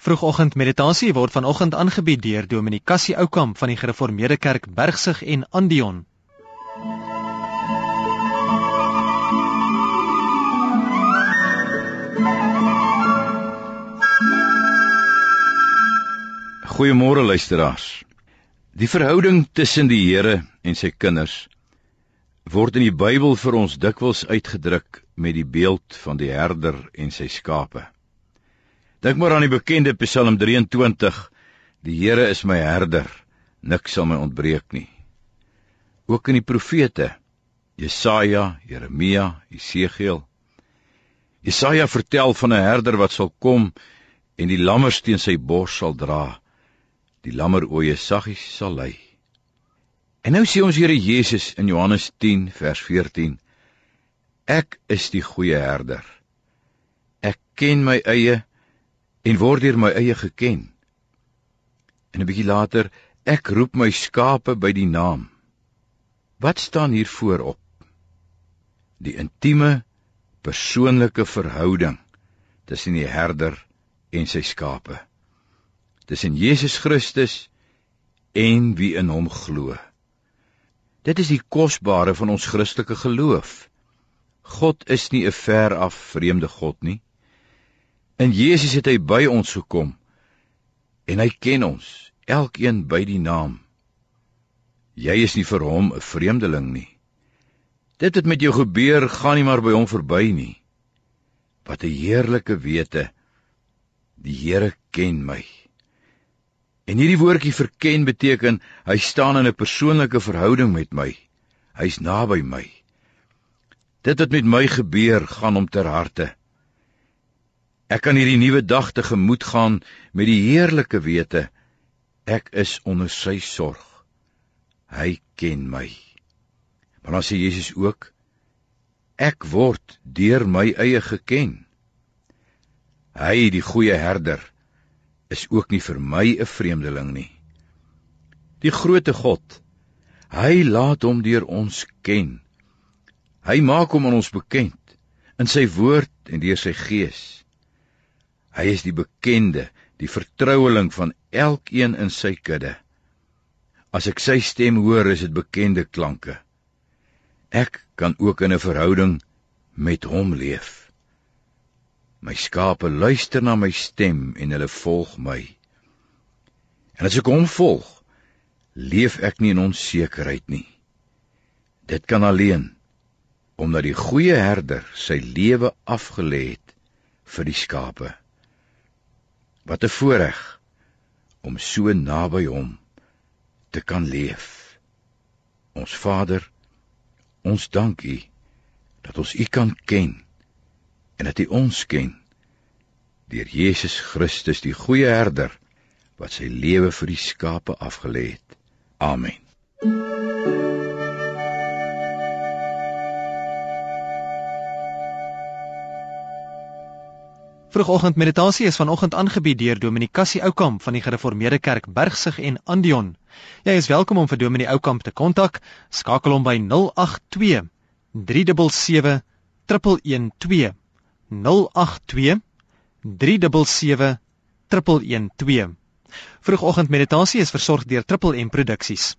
Vroegoggend meditasie word vanoggend aangebied deur Dominee Cassie Oukamp van die Gereformeerde Kerk Bergsig en Andion. Goeiemôre luisteraars. Die verhouding tussen die Here en sy kinders word in die Bybel vir ons dikwels uitgedruk met die beeld van die herder en sy skape. Dink maar aan die bekende Psalm 23: Die Here is my herder, niks sal my ontbreek nie. Ook in die profete Jesaja, Jeremia, Jesegiel. Jesaja vertel van 'n herder wat sal kom en die lammers teen sy bors sal dra. Die lammer oeye saggies sal lei. En nou sê ons Here Jesus in Johannes 10 vers 14: Ek is die goeie herder. Ek ken my eie en word deur my eie geken. En 'n bietjie later, ek roep my skape by die naam. Wat staan hier voorop? Die intieme persoonlike verhouding tussen die herder en sy skape. Tussen Jesus Christus en wie in hom glo. Dit is die kosbare van ons Christelike geloof. God is nie 'n ver af vreemde God nie. In Jesus het hy by ons gekom en hy ken ons, elkeen by die naam. Jy is nie vir hom 'n vreemdeling nie. Dit wat met jou gebeur, gaan nie maar by hom verby nie. Wat 'n heerlike wete. Die Here ken my. En hierdie woordjie verken beteken hy staan in 'n persoonlike verhouding met my. Hy's naby my. Dit wat met my gebeur, gaan hom ter harte. Ek kan hierdie nuwe dag tegemoet gaan met die heerlike wete ek is onder sy sorg. Hy ken my. Maar dan sê Jesus ook ek word deur my eie geken. Hy die goeie herder is ook nie vir my 'n vreemdeling nie. Die groote God, hy laat hom deur ons ken. Hy maak hom aan ons bekend in sy woord en deur sy gees. Hy is die bekende, die vertroueling van elkeen in sy kudde. As ek sy stem hoor, is dit bekende klanke. Ek kan ook in 'n verhouding met hom leef. My skape luister na my stem en hulle volg my. En as ek hom volg, leef ek nie in onsekerheid nie. Dit kan alleen omdat die goeie herder sy lewe afgelê het vir die skape. Wat 'n voorreg om so naby hom te kan leef. Ons Vader, ons dank U dat ons U kan ken en dat U ons ken deur Jesus Christus die goeie herder wat sy lewe vir die skape afgelê het. Amen. Vroegoggend meditasie is vanoggend aangebied deur Dominee Cassie Oukamp van die Gereformeerde Kerk Bergsig en Andion. Jy is welkom om vir Dominee Oukamp te kontak. Skakel hom by 082 377 1112. 082 377 1112. Vroegoggend meditasie is versorg deur Triple M Produksies.